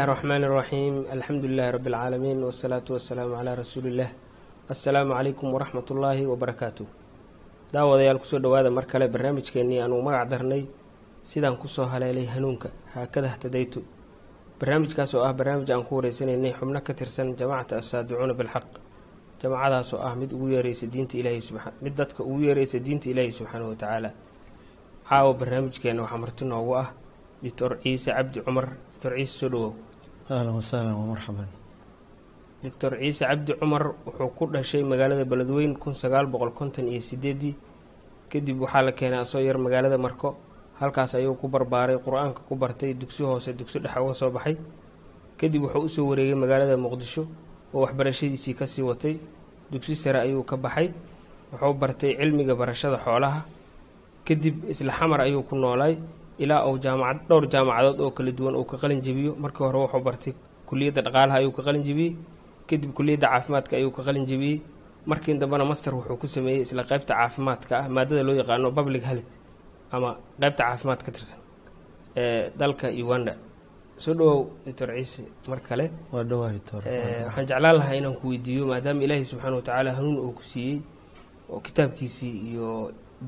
bismi illaahi raxmaani raxiim alxamdu lilahi rabbi alcaalamiin wasalaatu wasalaamu calaa rasuuliillah assalaamu calaykum waraxmat ullaahi wabarakaatu daawadayaal ku soo dhowaada mar kale barnaamijkeennii aanuu magac darnay. Sidaan ku soo haleelay hanuunka. Haakada htadaytu barnaamijkaas oo ah barnaamij aan ku wareysanaynay xubno ka tirsan jamaacata assaadicuuna bilxaq. Jamacadaas oo ah mid ugu yeereysa diinta ilaahi subaa mid dadka ugu yeereysa diinta ilaahi subxaanahu watacaala caawa barnaamijkeenna waxaa marti noogu ah doctor ciise cabdi cumar. Doctor ciise soo dhawow ahlan wasahlan wamarxaban doctor ciise cabdi cumar wuxuu ku dhashay magaalada beledweyn kun sagaal boqol konton iyo sideedii kadib waxaa la keenay asoo yar magaalada marko halkaas ayuu ku barbaaray qur'aanka ku bartay dugsi hoose dugsi dhexe uga soo baxay kadib wuxuu u soo wareegay magaalada muqdisho oo waxbarashadiisii ka sii watay dugsi sare ayuu ka baxay wuxuu bartay cilmiga barashada xoolaha kadib isla xamar ayuu ku noolaay ilaa uu jaamacad dhowr jaamacadood oo kala duwan uu ka qalin jebiyo. Markii hore wuxuu bartay kuliyadda dhaqaalaha ayuu ka qalin jebiyey kadib kuliyadda caafimaadka ayuu ka qalin jebiyey. Markii dambena master wuxuu ku sameeyey isla qeybta caafimaadka ah maadada loo yaqaano public health ama qeybta caafimaad ka tirsan ee dalka uganda. Soo dhawow doctor ciise mar kale waxaan jeclaan lahaa inaan ku weydiiyo maadaama ilaahay subxaana watacaala hanuun uu ku siiyey oo kitaabkiisii iyo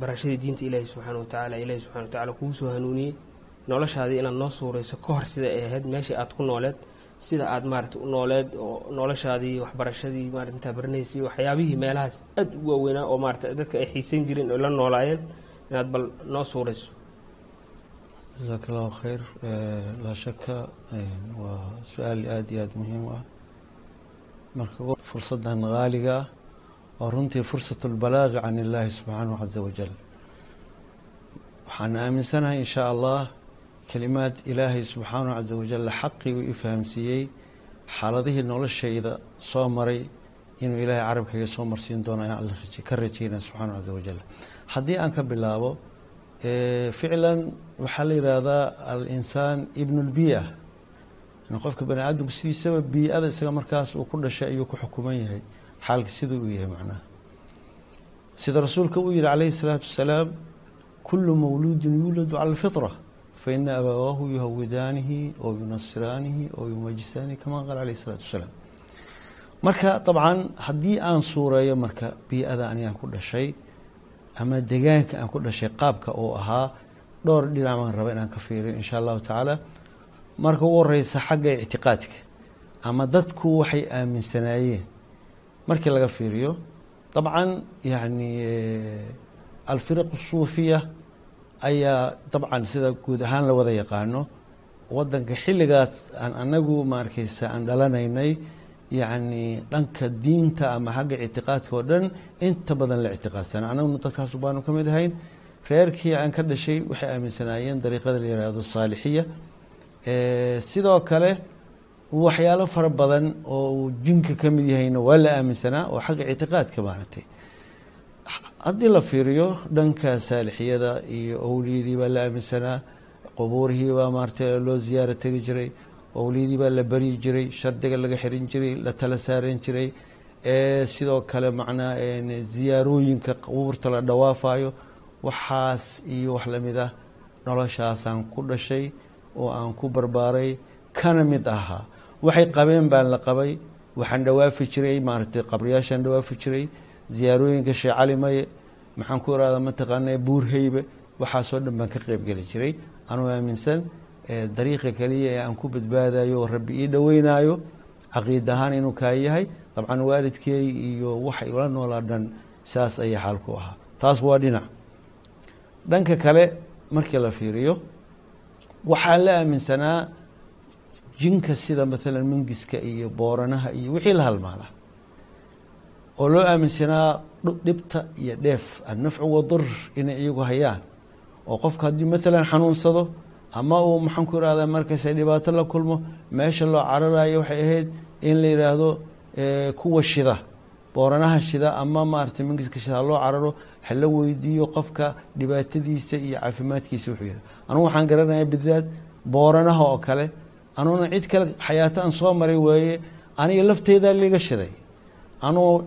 barashadii diinta ilaahi subxaana watacaala ilaahi subxana watacaala kugu soo hanuuniyey noloshaadii inaad noo suureyso ka hor sida ay ahayd meeshii aad ku nooleed sida aad maarata u nooleed oo noloshaadii waxbarashadii maarata intaa baranaysay waxyaabihii meelahaas aada u waaweynaa oo maarata dadka ay xiisan jireen oo la noolaayeen inaad bal noo suureyso jasaak allahu khayr laa shaka waa su'aal aada iyo aada muhiim u ah. Marka fursaddan haaliga ah waa runtii fursat lbalaaqi can illaahi subxaanahu caza wajal waxaan aaminsanahay in shaa allah kelimaad ilaahay subxaanahu caza wajal xaqii uu i fahamsiiyey xaaladihii noloshayda soo maray inuu ilaahay carabkayga soo marsiin doono ayaan alla ka rajeynaya subxaanahu caza wajal haddii aan ka bilaabo ficlan waxaa la yidhaahdaa al-insaan ibnu lbiia qofka bani aadamku sidiisaba bii-ada isaga markaas uu ku dhashay ayuu ku xukuman yahay xaalka siduu uu yahay macnaha. Sida rasuulka uu yihi calayhi salaatu wasalaam kulu mawluudin yuuladu cala alfitra faina abawaahu yuhawidaanihi oo yunasiraanihi oo yumajisaanihi kama qaal alayh isalaatu wasalaam. Marka dabcan haddii aan suureeyo marka bii-ada anigaan ku dhashay ama degaanka aan ku dhashay qaabka uu ahaa dhowr dhinac baan raba inaan ka fiiriyo insha allahu tacaala. Marka ugu horeysa xagga ictiqaadka. Ama dadku waxay aaminsanaayeen markii laga fiiriyo dabcan yani alfiraq suufiya ayaa dabcan sida guud ahaan la wada yaqaano. Wadanka xilligaas aan anagu maarkeysa aan dhalanaynay yacni dhanka diinta ama xagga ictiqaadka oo dhan inta badan la ictiqaadsana anaguna dadkaas baanu ka mid ahayn. Reerkii aan ka dhashay waxay aaminsanaayeen dariiqada la yihahdo saalixiya. Sidoo kale waxyaalo fara badan oo uu jinka ka mid yahayna waa la aaminsanaa oo xagga ictiqaadka maaragtay. Haddii la fiiriyo dhanka saalixiyada iyo owliyadii baa la aaminsanaa qubuurihii baa maaragtay loo ziyaaro tegi jiray owliyadii baa la baryi jiray shardiga laga xirin jiray la tala saaran jiray. Sidoo kale macnaa ziyaarooyinka qubuurta la dhawaafayo waxaas iyo wax la mid ah noloshaasaan ku dhashay oo aan ku barbaaray kana mid ahaa waxay qabeen baan la qabay waxaan dhawaafi jiray maaragtay qabriyaashaan dhawaafi jiray ziyaarooyinka sheekh cali maye maxaan ku irahda mataqaana buurheybe waxaasoo dhan baan ka qeybgeli jiray. Anuu aaminsan dariiqa keliya ee aan ku badbaadayo rabbi ii dhaweynayo caqiid ahaan inuu kaa yahay dabcan waalidkeey iyo waxa ula noolaa dhan saas ayaa xaal ku ahaa. Taas waa dhinac. Dhanka kale markii la fiiriyo waxaan la aaminsanaa jinka sida maalan mangiska iyo booranaha iyo wixii la halmaala oo loo aaminsanaa dhibta iyo dheef annafcu wadur inay iyagu hayaan. Oo qofka haddii maalan xanuunsado ama uu maxaan ku markayse dhibaato la kulmo meesha loo cararayo waxay ahayd in la yidhaahdo kuwa shida booranaha shida ama maaragtay mangiska shida haloo cararo hala weydiiyo qofka dhibaatadiisa iyo caafimaadkiisa wuxuu yihi anugu waxaan garanaya bidaad booranaha oo kale anuuna cid kale xayaato aan soo maray weeye aniga lafteedaa liga shiday. Anuu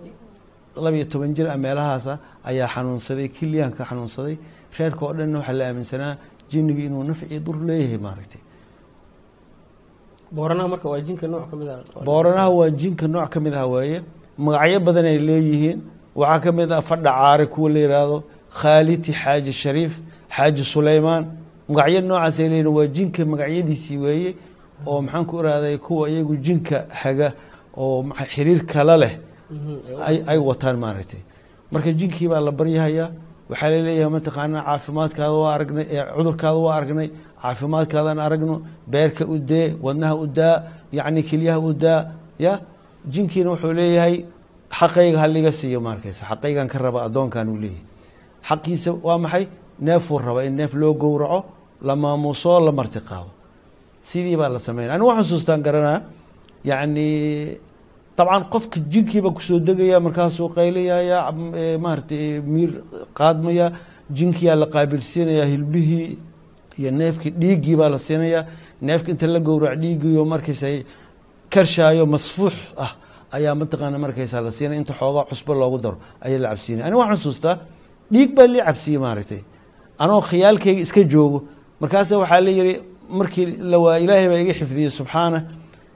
labiyo toban jir a meelahaasa ayaa xanuunsaday kiliyaan ka xanuunsaday. Reerka oo dhanna waxaa la aaminsanaa jinniga inuu nafci dur leeyahay maaragtay. Booranaha marka waa jinka nooc ka mid ah. Booranaha waa jinka nooc ka mid ah waaye magacyo badan ay leeyihiin. Waxaa ka mid ah fadha caare kuwa la yidhaahdo khaaliti xaaji shariif xaaji suleymaan magacyo noocaas ay leeyihiin waa jinka magacyadiisii weeye oo maxaan ku irahday kuwa iyagu jinka haga oo xiriir kala leh ay wataan maaragtay. Marka jinkii baa la baryahayaa waxaa la leeyahay mataqaanaa caafimaadkaada waa aragnay cudurkaada waa aragnay caafimaadkaadaan aragno beerka u dee wadnaha u daa yacni kelyaha u daa ya? Jinkiina wuxuu leeyahay xaqayga haliga siiyo maarkaysa xaqaygan ka raba addoonkan uu leeyahay. Xaqiisa waa maxay? Neefuu raba in neef loo gowraco la maamuuso la marti qaado sidii baa la sameynaya anigu waxaan xusuustaan garanaa yacni dabcan qofka jinkiiba ku soo degaya markaasuu qaylayaya maaragtay miir qaadmaya jinkiyaa la qaabilsiinaya hilbihii iyo neefkii dhiiggii baa la siinaya neefka inta la gowrac dhiiggiiyo markaysa karshaayo masfuux ah ayaa mataqaana markaysa la siinaya inta xoogaa cusbo loogu daro ayaa la cabsiinaya aniga waxaan xusuustaa dhiig baa lii cabsiyey maaragtay. Anoo khiyaalkayga iska joogo. Markaasa waxaa la yihi markii la waayey ilaahay baa iga xifdiyey subxaana.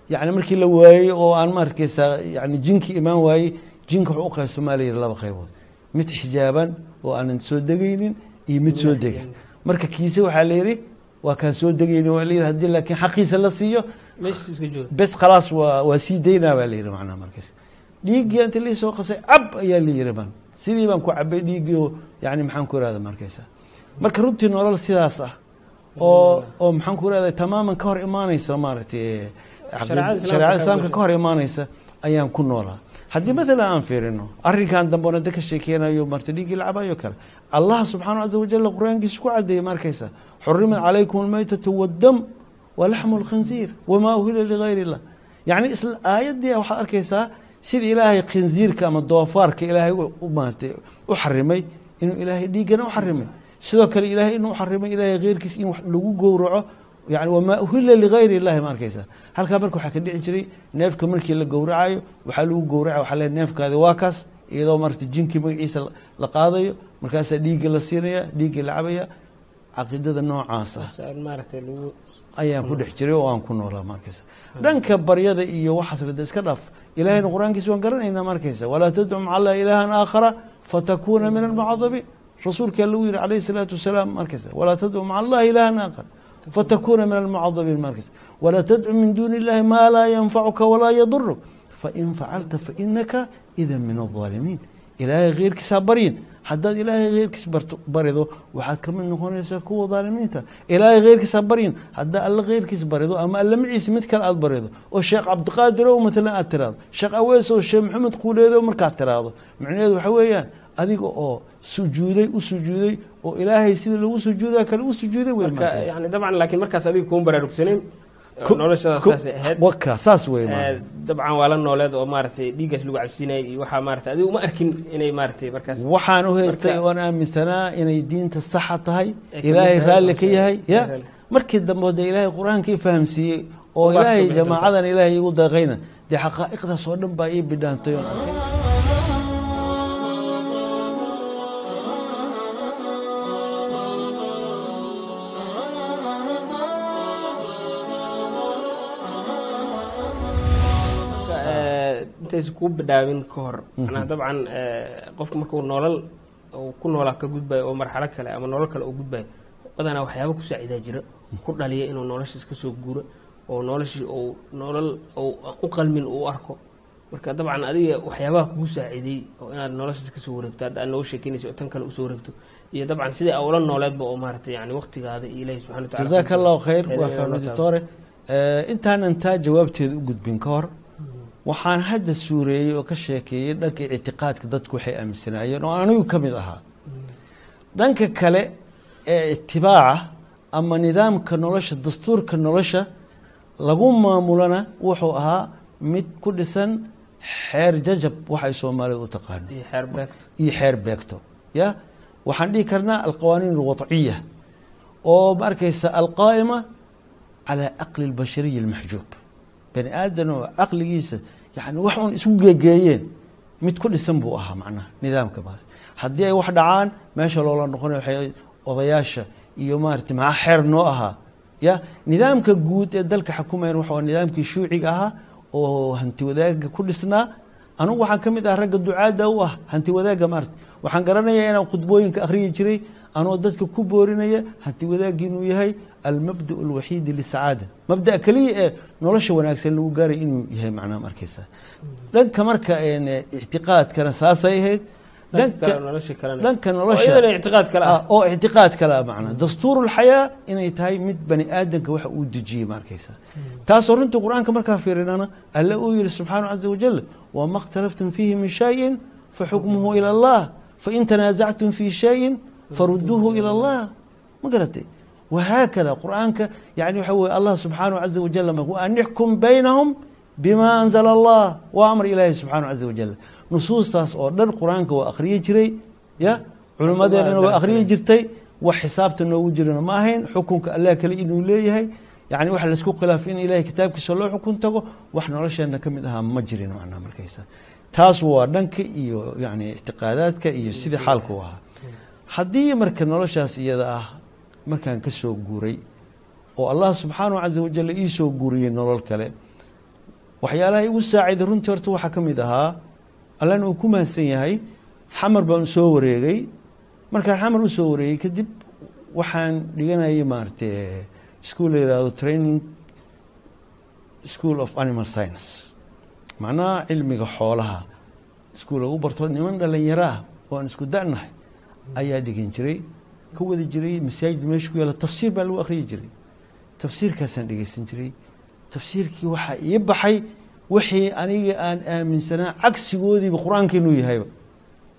Yani markii la waayey oo aan maarkaysa yani jinki imaan waayey jinka wuxuu u qaybsamaa la yihi laba qaybood. Mid xijaaban oo aanan soo degaynin iyo mid soo dega. Marka kiise waxaa la yihi waa kaan soo degaynin waa la yihi haddii laakiin xaqiisa la siiyo bes khalaas waa waa sii daynaa baa la yihi macnaha markaas. Dhiiggii inta lii soo qasay cab ayaa la yihi baan. Sidii baan ku cabay dhiiggii oo yani maxaan ku irahda markaysa marka runtii nolol sidaas ah oo oo maxaan ku irahda tamaaman ka hor imaanaysa maaragtay Shareecada Islaamka shareecada ka islaamka ka hor imaanaysa ayaan ku noolaa haddii maalan aan fiirino arrinkan dambe ona ka sheekeynayo marta dhiiggii lacabayo kale allah subxaana caza wajal qur'aankiisa ku cadeeyey markaysa. Xurimat calaykum almaytatu waddam walaxmu lkhinziir wamaa uhila ligayr illah yacni isla aayaddii waxaad arkaysaa sida ilaahay khinziirka ama doofaarka ilaahay maartay u xarimay inuu ilaahay dhiiggana u xarimay sidoo kale ilaahay inuu xarimay ilaahay keyrkiis in wax lagu gowraco yani wamaa uhila ligayr illahi ma arkaysa. Halkaa marka waxaa ka dhici jiray neefka markii la gowracayo waxaa lagu gowraca waxaa le neefkaadi waa kaas iyadoo marata jinkii magaciisa la- qaadayo markaasaa dhiigga la siinaya dhiiggii la cabaya caqiidada noocaas ah ayaan ku dhex jiray oo aan ku noolaa markaysa dhanka baryada iyo waxaas lada iska dhaaf ilahayna qur'aankiisa waan garanaynaa markaysa walaa tadcu maca allahi ilaahan aakhara fatakuuna min almucadabiin rasuulkaa lagu yihi calayhi salaatu wasalaam markaysa walaa tadcu maca allahi ilaahan aakhar fatakuuna min almucadabiin markaysa walaa tadcu min duuni illahi maa laa yanfacuka walaa yaduruk fain facalta fainaka idan min alظaalimiin ilaahay keyrkiisaa baryin haddaad ilaahay keyrkiis barto barido waxaad ka mid noqonaysaa kuwa dhaalimiinta ilaahay keyrkiisa baryin haddaa alla keyrkiis barido ama alla maciisa mid kale aad barido oo sheekh cabdiqaadir o maalan aad tiraahdo sheekh awees oo sheekh maxamed kuuleedo markaad tiraahdo macnaheedu waxa weeyaan adiga oo sujuuday u sujuuday oo ilaahay sida lagu sujuudaa kale u sujuuday wey marka markaas. yani dabcan laakiin markaas adiga kuma baraarugsaneyn Ku- noloshada ku- saasay ahayd waka saas wey Eh, dabcan waa la nooleed oo maaragtay dhiiggaas lagu cabsinayay iyo waxaa maaragtay adiga uma arkin inay maaragtay markaas. Waxaan u haystay oon aaminsanaa inay diinta saxa tahay Ay ka ilaahay raalli ka yahay ya? Markii dambe de ilaahay qur'aankii fahamsiiyey oo ilaahay jamaacadan ilaahay igu deeqayna dee xaqaa'iqdaas oo dhan baa ii bidhaantay oon arkay intaysa kuu bidhaabin ka hor. Macnaha dabcan eh, qofku markuu nolol uu ku noolaa ka gudbayo oo marxalo kale ama nolol kale uu gudbayo badanaa waxyaaba ku saacidaa jira. Ku dhaliya inuu noloshiis ka soo guuro oo noloshii uu nolol u qalmin uu arko. Marka dabcan adiga waxyaabaha kugu saaciday oo inaad noloshiis ka soo wareegto hadda aad nooga sheekeynaysa oo tan kale u soo wareegto iyo dabcan sidai awla nooleedba oo maaragtay yani waqtigaada iyo ilaahi subxana wa tacala jazaaka allahu khayr waa doctore Eh, intaanan taa jawaabteeda u gudbin ka hor waxaan hadda suureeyey oo ka sheekeeyey dhanka ictiqaadka dadku waxay aaminsanaayeen oo anigu ka mid ahaa. Dhanka kale ee itibaaca ama nidaamka nolosha dastuurka nolosha lagu maamulana wuxuu ahaa mid ku dhisan xeer jajab waxay soomaalidu u taqaano iyo xeer beegto. Ya? Waxaan dhihi karnaa alqawaaniin alwadciya oo ma arkaysa alqaa'ima calaa aqli albashariyi almaxjuub bani aadan oo caqligiisa yani wax uun isku geegeeyeen mid ku dhisan buu ahaa macnaha nidaamka maas haddii ay wax dhacaan meesha loola noqonay waxay odayaasha iyo maarata maxaa xeer noo ahaa. Ya nidaamka guud ee dalka xukumayan waxa nidaamkii shuuciga ahaa oo hanti wadaaga ku dhisnaa. Anugu waxaan ka mid ah ragga ducaadda u ah hanti wadaagga maarta waxaan garanayaa inaan khudbooyinka akhriyi jiray anoo dadka ku boorinaya haddii wadaagiinuu yahay almabda alwaxiidi lisacaada. Mabda keliya ee nolosha wanaagsan lagu gaaray inuu yahay macnaa markaysa dhanka marka ictiqaadkana saasay ahayd. Dhanka noloshaoo ictiqaad kale ah. Ah, ah macnaa. Dastuurulxayaa inay tahay mid bani aadanka waxa uu dejiyey ma hmm. taasoo runtii qur'aanka markaa fiirinana alle uu yihi subxaana caza wajal wamaa khtalaftum fiihi min shayin faxukmuhu ila allah fain tanaasactum fii shayin faruduuhu ilى اllah ma garatay? Wahaakada qur'aanka yani waxa weye allah subxaanahu caza wajal an ixkum baynahum bima anzla allah. Waa amar ilaahi subxaanahu caza wajal nusuustaas oo dhan qur'aanka waa akhriyi jiray ya? Culimmadeennana waa akhriyi jirtay. Wax xisaabta noogu jirana ma ahayn. Xukunka allah kale inuu leeyahay. Yani waxa la isku khilaafay in ilahay kitaabkiisa loo xukun tago wax nolosheena ka mid ahaa ma jirin macnaa markaysa. Taas waa dhanka iyo yani ictiqaadaadka iyo sidii xaalka u ahaa haddii marka noloshaas iyada ah markaan ka soo guuray oo allah subxaanahu caza wajal ii soo guuriyey nolol kale waxyaalaha igu saaciday runtii horta waxaa ka mid ahaa allana uu ku mahadsan yahay xamar baan soo wareegay. Markaan xamar u soo wareegay kadib waxaan dhiganayay maaragta school la yihahdo training school of animal science. Macnaha cilmiga xoolaha. Iskuul lagu barto niman dhalinyaro ah oo aan isku da'nahay ayaa dhigan jiray ka wadi jiray masaajid meesha ku yaalla tafsiir baa lagu akhriyi jiray. Tafsiirkaasaan dhegeysan jiray. Tafsiirkii waxaa ii baxay wixii aniga aan aaminsanaa cagsigoodiiba qur'aanka yahayba.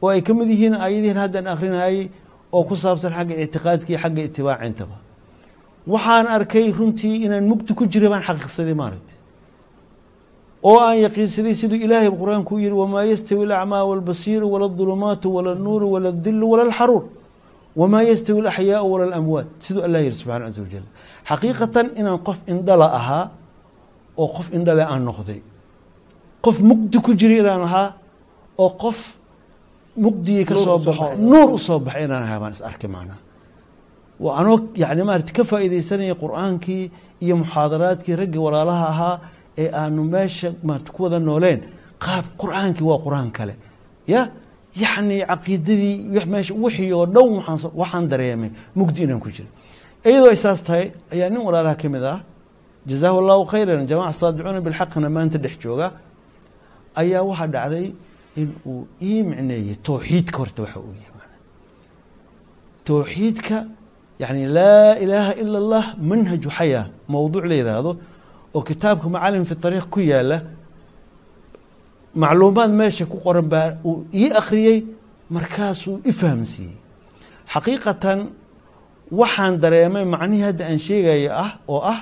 Oo ay ka mid yihiin aayadihin haddaan akrinayay oo ku saabsan xagga ictiqaadka iyo xagga itibaacintaba waxaan arkay runtii inaan mugdi ku jiray baan xaqiiqsaday maaragta oo aan yaqiinsaday siduu ilaahay qur'aanku yihi wamaa yastawi alacmaa walbasiiru wala adulumaatu wala anuuru wala adilu wala alxaruur wamaa yastawi alaxyaau wala alamwaat siduu allah yihi subxana caza wajal xaqiiqatan inaan qof indhala ahaa oo qof indhale aan noqday. Qof mugdi ku jira inaan ahaa oo qof mugdigii ka soo baxo nuur u soo baxay inaan ahaa baan is arkay macnaha anoo yani maarata ka faa'iidaysanaya qur'aankii iyo muxaadaraadkii raggii walaalaha ahaa ee aanu meesha maarata ku wada nooleen qaab qur'aankii waa qur'aan kale. Ya? Yacni caqiidadii meesha wixii oo dhan waxaan dareemay mugdi inaan ku jiro iyadoo isaas tahay ayaa nin walaalaha ka mid ah jazaahu allahu khayran jamaca saadicuuna bilxaqna maanta dhex jooga ayaa waxaa dhacday in uu ii micneeyey towxiidka horta waxa uu yahay. Towxiidka yani laa ilaaha ila اllah manhaju xayaa mowduuc la yidhaahdo oo kitaabka macalim fi ariiq ku yaalla macluumaad meesha ku qoran baa uu ii akhriyey markaasuu i fahamsiiyey. Xaqiiqatan waxaan dareemay macnihii hadda aan sheegaya ah oo ah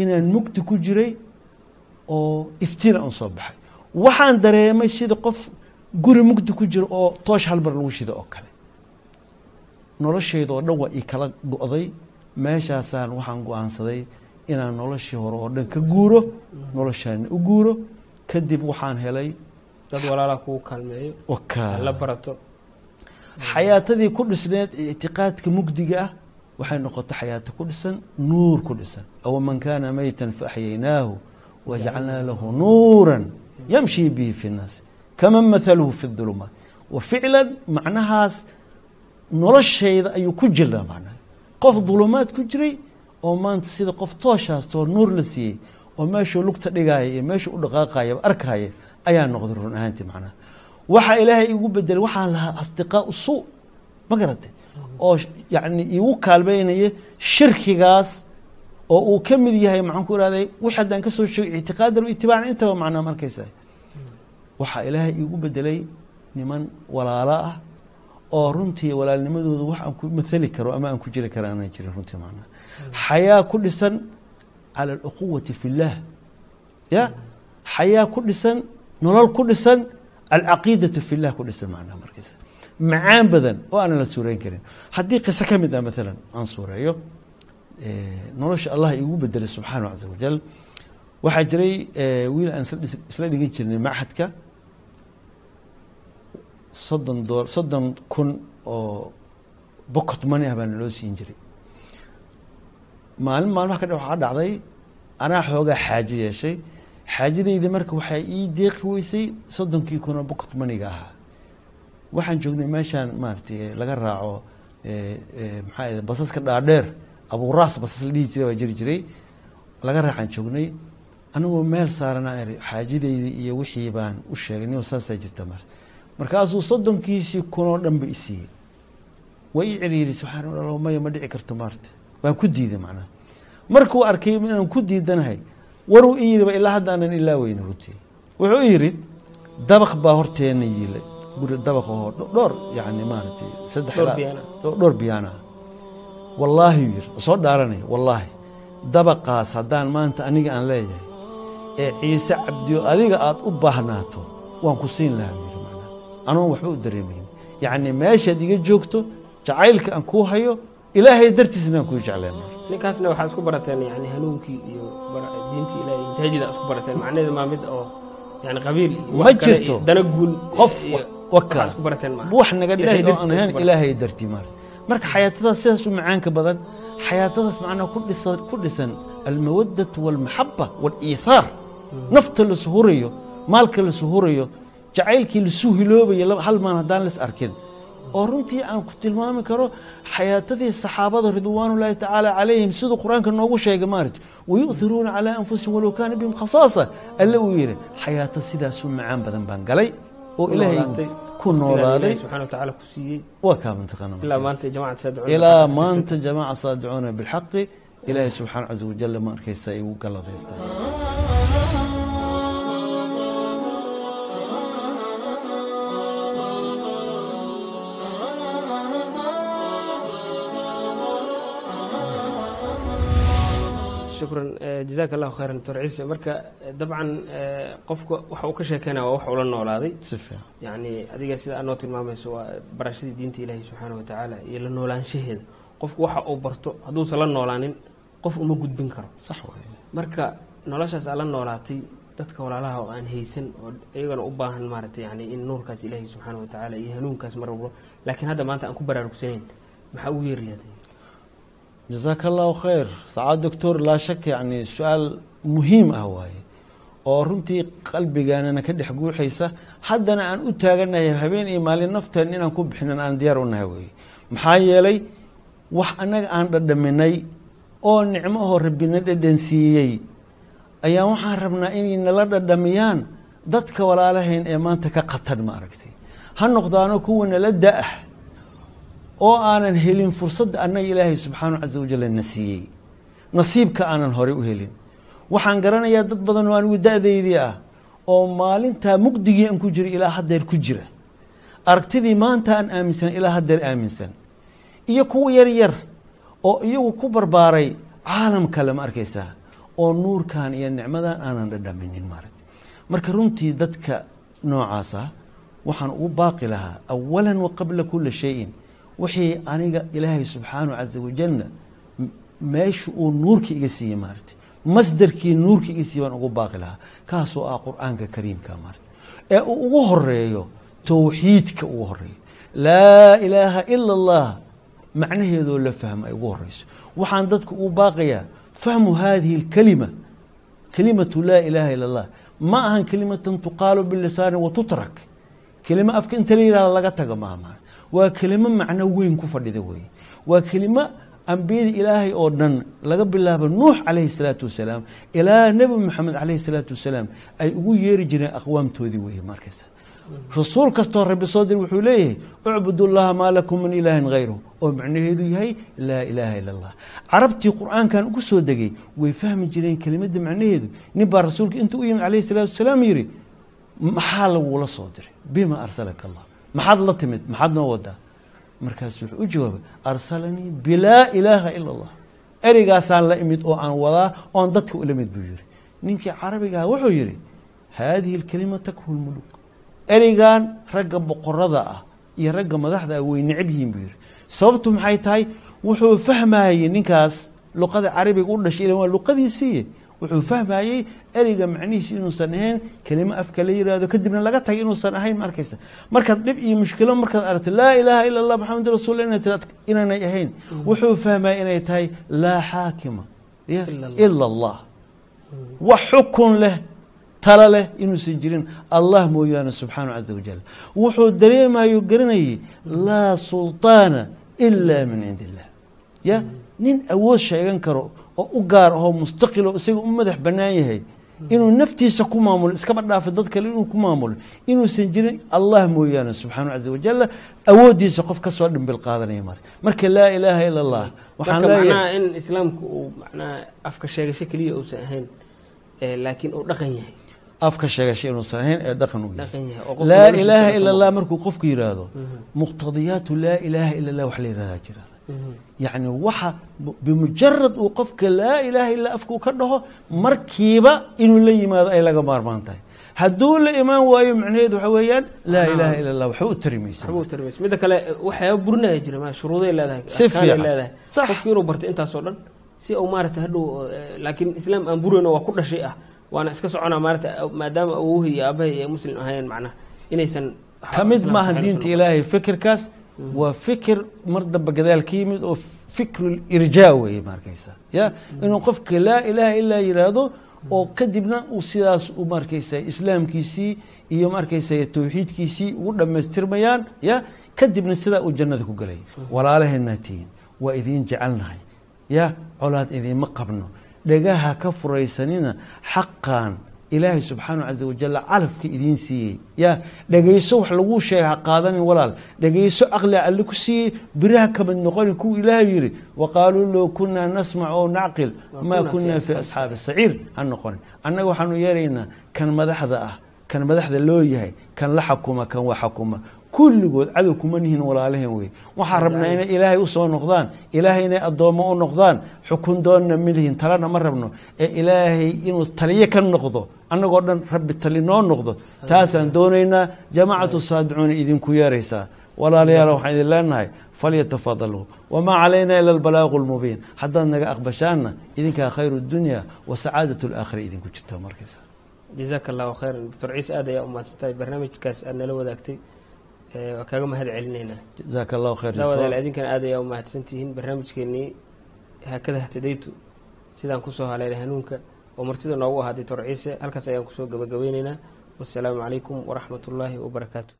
inaan mugdi ku jiray oo iftiin aan soo baxay. Waxaan dareemay sida qof guri mugdi ku jira oo toosh halbar lagu shida oo kale. Noloshayda oo dhan waa ii kala go'day meeshaasaan waxaan go'aansaday inaan noloshii hore oo dhan ka guuro noloshaana u guuro kadib waxaan helay dad walaalaa kugu kaalmeeyo la barato. Xayaatadii ku dhisneed ictiqaadka mugdiga ah waxay noqotay xayaato ku dhisan nuur ku dhisan. Aw man kaana meytan faaxyaynaahu wajacalnaa lahu nuura yamshi bihi fi nnaas kaman mathaluhu fi اdulumaat wa ficlan macnahaas noloshayda ayuu ku jirnaa macnaha qof dulumaad ku jiray oo maanta sida qof tooshaastoo nuur la siiyey oo meeshuu lugta dhigaaya iyo meeshuu u dhaqaaqaya arkaya ayaa noqday run ahaantii macnaha. Waxaa ilaahay igu bedelay waxaan lahaa asdiqaa suu ma garatay oo yani igu kaalmeynaya shirkigaas oo uu ka mid yahay maxaan ku ihahday wix haddaan ka sheegay ictiqaadan itibaacan intaba macnaa markaysa waxaa ilaahay igu bedelay niman walaalo ah oo runtii walaalnimadooda wax aan ku mathali karo ama aan ku karo aanan jirin runtii macnaha xayaa ku dhisan cala alcuquwati fi اllah ya? Xayaa ku dhisan nolol ku dhisan alcaqiidatu fi llah ku dhisan macnaha markaysa macaan badan oo aanan la suureyn karin. Haddii qiso ka mid ah maalan aan suureeyo nolosha allah igu bedelay subxaanahu caza wajal waxaa jiray wiil aan isla dhigan jirnay machadka soddon soddon kun oo bocot money ah baa naloo siin jiray maalin maalmaha ka dh waxaa dhacday anaa xoogaa xaaji yeeshay. Xaajadayda marka waxaa ii deeqi weysay soddonkii kun oo bocket maniga ahaa. Waxaan joognay meeshaan maaratay laga raaco maxaa basaska dhaadheer abuuraas basas la dhihi jiray baa jiri jiray. Laga raacaan joognay anigoo meel saaranaa xaajadayda iyo wixii baan u sheegay nio saasaa jirta maarata markaasuu soddonkiisii kunoo dhan ba isiiyey waa ii ciriirisay waxaan maya ma dhici karto maarata waan ku diiday macnaha markuu arkay inaan ku diidanahay waruu i yiriba ilaa haddaanan ilaa weyne runtii wuxuu i yidhi dabaq baa horteena yiilay. Guri dabaq oo dhowr yani maaratay saddex dhowr biyaana. wallaahi yiri soo dhaaranaya wallaahi. Dabaqaas haddaan maanta aniga aan leeyahay ee ciise cabdiyo adiga aada u baahnaato waan ku siin lahaa yiri macnaha anoon waxba u dareemayn. Yacni meeshaad iga joogto jacaylka aan kuu hayo ilaahay dartiisna aan kuu jecleen. Ninkaasna waxaa isku barateen yani hanuunkii iyo diintii ilahay masaajida isku barateen. Macnaheedu maa mid oo yani qabiil ma jirto dana guul qof wax naga aan ahayn barateen. ilaahay dartii maarata marka xayaatadaas sidaas u macaanka badan xayaatadaas macnaha ku dhisan ku dhisan almawadatu walmaxaba waaliithaar nafta lasu hurayo maalka lasu hurayo jacaylkii lasu hiloobayo hal maan haddaan las arkin oo runtii aan ku tilmaami karo xayaatadii saxaabada ridwaanullaahi tacaala calayhim siduu qur'aanka noogu sheegay maarata wayu'thiruuna calaa anfusihim walow kaana bihim khasaasa. Alle uu yidhi xayaato sidaasuu macaan badan baan galay oo ilaahay ku noolaaday. Waa kaa mantaqana ilaa maanta jamaaca saadicuuna bilxaqi. Ilaahay subxaana caza wajalla ma arkaysa ay ugu shukran. Eh, jazaaka allahu khayran doctor ciise marka eh, dabcan eh, qofka waxa uu ka sheekeynaya waa wax ula noolaaday. Yacni adiga sida aad noo tilmaamayso waa barashadii diinta ilaahi subxaana watacaala iyo la noolaanshaheeda. Qofku waxa uu barto hadduusan la noolaanin qof uma gudbin karo. Marka noloshaas aad la noolaatay dadka walaalaha oo aan haysan oo iyagana u baahan maaragtay yani in nuurkaas ilaahi subxaana watacaala iyo hanuunkaas mar walbo laakiin hadda maanta aan ku baraarugsanayn maxaa ugu yeeri jazaaka allahu khayr sacaad doctor laa shaka yani su'aal muhiim ah waaye oo runtii qalbigaanana ka dhex guuxaysa. Haddana aan u taaganahay habeen iyo maalin nafteen inaan ku bixinan aan diyaar u nahay weye maxaa yeelay wax annaga aan dhadhaminay oo nicmo ahoo rabbina dhadhansiiyey ayaa waxaan rabnaa inay nala dhadhamiyaan dadka walaalahayn ee maanta ka qatan ma aragtay. Ha noqdaano kuwa nala da'ah oo aanan helin fursadda annaga ilaahay subxaanahu casa wajalla na siiyey nasiibka aanan horey u helin. Waxaan garanayaa dad badan oo anigu da-daydii ah oo maalintaa mugdigii aan ku jira ilaa haddeer ku jira. Aragtidii maanta aan aaminsan ilaa haddeer aaminsan. Iyo kuwa yar yar oo iyagu ku barbaaray caalam kale ma arkaysaa oo nuurkan iyo nicmadan aanan dhadhaminin maaragta marka runtii dadka noocaas ah waxaan ugu baaqi lahaa awalan wa qabla kula shayin wixii aniga ilaahay subxaanahu casa wajalna meesha uu nuurka iga siiyey maaragta masdarkii nuurka iga siiyey baan ugu baaqi lahaa. Kaasoo ah qur'aanka kariimka maaragta ee uu ugu horeeyo towxiidka ugu horeeyo laa ilaaha ila allah macnaheedoo la fahmo ay ugu horeyso waxaan dadka ugu baaqayaa fahmu hadihi اlkalima kalimatu laa ilaaha ila اllah ma ahan kelimatan tuqaalu bilisaani watutrak kelimo afka inta la yihahdo laga taga maaha maa waa kelimo macno weyn ku fadhida weeye. Waa kelimo ambiyada ilaahay oo dhan laga bilaabo nuux calayhi salaatu wasalaam. Ilaa nebi moxamed calayhi salaatu wasalaam ay ugu yeeri jireen aqwaamtoodii weeye markaysa rasuul kastoo rabbi soo dir wuxuu leeyahay ucbud llaha maa lakum min ilaahin hayru oo macnaheedu yahay laa ilaaha ila allah carabtii qur'aankan ugu soo degay way fahmi jireen kelimadda macnaheedu. Nin baa rasuulka intuu u yimid calayhi salaatu wasalaam yidhi maxaa lagula soo diray? Bima arsalaka allah maxaad la timid? Maxaad noo wadaa markaasu wuxuu u jawaabay arsalanii bilaa ilaaha ila allah ereygaasaan la imid oo aan wadaa oon dadka ula mid buu yihi ninkii carabigaha wuxuu yihi haadihi lkalima takhu lmuluk ereygan ragga boqorada ah iyo ragga madaxda ah way necab yihiin buu yihi sababtu maxay tahay? Wuxuu fahmayey ninkaas luqada carabiga u dhashay ilan waa luqadiisii wuxuu fahmayey ereyga macnihiisi inuusan ahayn kelimo afka la yiraahdo kadibna laga tagay inuusan ahayn ma markaad dhib iyo mushkilo markaad aragto laa ilaaha ila allah maxamed tiraad inaanay ahayn. Wuxuu fahmaya inay tahay laa xaakima Ila Allah. wax xukun leh talo leh inuusan jirin. Allah mooyaane subxaanahu caza wajal wuxuu dareemayo garanayay laa sulطaana ila min cindi illah ya nin awood sheegan karo oo u gaar ahoo mustaqilo isaga u madax bannaan yahay inuu naftiisa ku maamulo iskaba dhaafa dad kale inuu ku maamulo inuusan jirin allah mooyaane subxaanahu caza wajal awooddiisa qof ka soo dhimbil qaadanaya marka marka laa ilaaha ila allah waxaan marka leeyahay macnaha in islaamku uu macnaha afka sheegasho keliya uusan ahayn ee laakiin uu dhaqan yahay. Afka sheegashay inuusan ahayn ee dhaqan u yahay. Oo laa ilaaha ila allah markuu qofku yidhaahdo muqtadiyaatu laa ilaaha ila allah wax la yidhahdaa jira Yacni waxa bimujarad uu qofka laa ilaaha illa afkuu ka dhaho markiiba inuu la yimaado ay laga maarmaan tahay. Hadduu la imaan waayo macnaheedu waxa weeyaan laa ilaaha ila allah waxba u tari maysa waxba u tarmaysa midda kale waxyaaba burinaya jira shuruuday leedahay Si fiican. leedahay. Qofki inuu barto intaasoo dhan si uu maarata hadhow eh, laakiin islaam aan burayno waa ku dhashay ah waana iska soconaa maarata maadaama awowhi iyo aabahay ay muslim ahayn macnaha inaysan ka mid maaha diinta ilaahay fikirkaas waa fikir mar dambe gadaal ka yimid oo fikru irjaa weeye markaysa ya? Inuu qofka laa ilaaha ilaa yidhaahdo oo kadibna uu sidaas u markaysa islaamkiisii iyo markaysa tawxiidkiisii ugu dhammaystirmayaan ya? Kadibna sidaa uu jannada ku gelay walaalaheenaa tihiin waa idiin jecelnahay ya? Colaad idiinma qabno. Dhagaha ka furaysanina xaqan ilaahay subxaanahu caza wajal calafka idiin siiyey. Ya dhegayso wax laguu sheega ha qaadanin walaal. Dhegayso caqliga alle ku siiyey biraha ka mid noqoni kuwa ilaahay yidhi waqaaluu low kunaa nasmac oo nacqil maa kunaa fi asxaabi saciir. Ha noqonin annaga waxaanu yeeraynaa kan madaxda ah kan madaxda loo yahay kan la xakuma kan wa xakuma kulligood cadow kuma nihin walaalaheen wey. Waxaan rabnaa inay ilaahay u soo noqdaan ilaahay inay addoommo u noqdaan xukun doonna milihin talena ma rabno ee ilaahay inuu taliye ka noqdo annagoo dhan rabbi tali noo noqdo taasaan doonaynaa jamaacatu saadicuuna idinku yeeraysaa. Walaalayaal waxaan idin leenahay falyatafadaluu wamaa calayna ila albalaagu lmubiin haddaad naga aqbashaanna idinkaa khayru dunya wa sacaadat alaakhira idinku jirta markaysa jazaaka allahu khayran doctor ciise aad ayaa umahadsantahay barnaamijkaas aad nala wadaagtay ee waa kaaga mahad celinaynaa jazaaka allahu khayr daawadayaal doctor. idinkana aad ayaa umahadsantihiin barnaamijkeenii haakada hatadaytu sidaan ku soo haleelay hanuunka oo martida noogu ahaa doctor ciise halkaas ayaan ku soo gabagabeyneynaa wassalaamu calaykum waraxmat ullaahi wabarakaatu